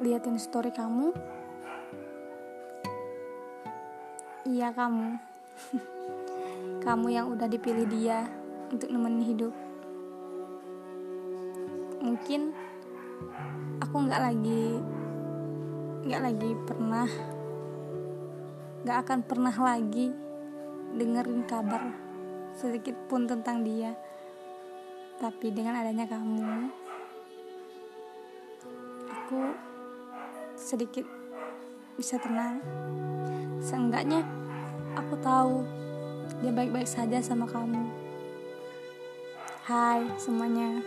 liatin story kamu? Iya kamu. Kamu yang udah dipilih dia untuk nemenin hidup. Mungkin aku nggak lagi nggak lagi pernah nggak akan pernah lagi dengerin kabar sedikit pun tentang dia. Tapi dengan adanya kamu aku sedikit bisa tenang. Seenggaknya aku tahu dia baik-baik saja sama kamu. Hai semuanya.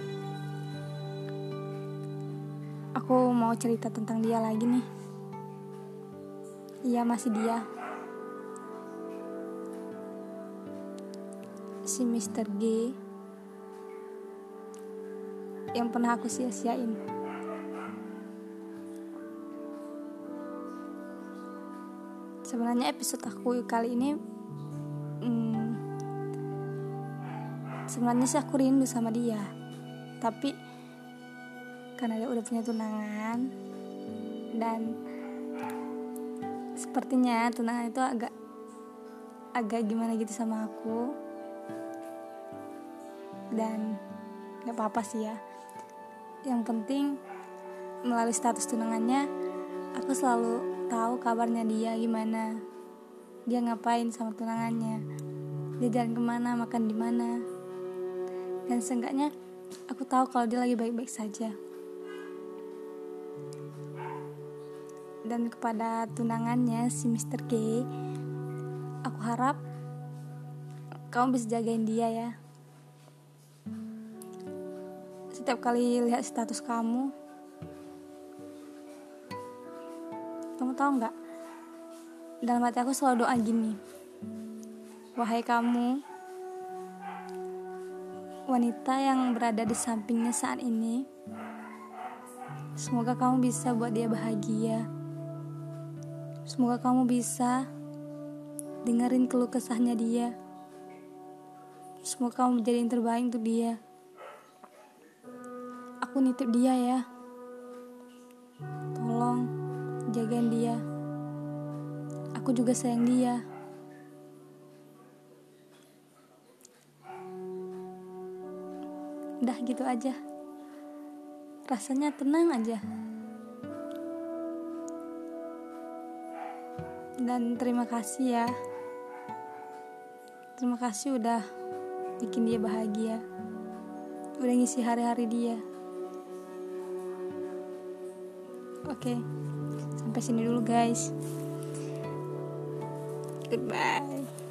Aku mau cerita tentang dia lagi nih. Iya masih dia. Si Mr. G yang pernah aku sia-siain sebenarnya episode aku kali ini hmm, sebenarnya sih aku rindu sama dia. Tapi karena dia udah punya tunangan dan sepertinya tunangan itu agak agak gimana gitu sama aku. Dan gak apa-apa sih ya. Yang penting melalui status tunangannya aku selalu tahu kabarnya dia gimana. Dia ngapain sama tunangannya. Dia jalan ke mana makan di mana. Dan seenggaknya aku tahu kalau dia lagi baik-baik saja. Dan kepada tunangannya si Mr. K aku harap kamu bisa jagain dia ya. Setiap kali lihat status kamu kamu tahu nggak? Dalam hati aku selalu doa gini. Wahai kamu wanita yang berada di sampingnya saat ini semoga kamu bisa buat dia bahagia. Semoga kamu bisa dengerin keluh kesahnya dia. Semoga kamu menjadi yang terbaik untuk dia. Aku nitip dia ya jagain dia. Aku juga sayang dia. Udah gitu aja. Rasanya tenang aja. Dan terima kasih ya. Terima kasih udah bikin dia bahagia. Udah ngisi hari-hari dia oke. Sampai sini dulu guys. Goodbye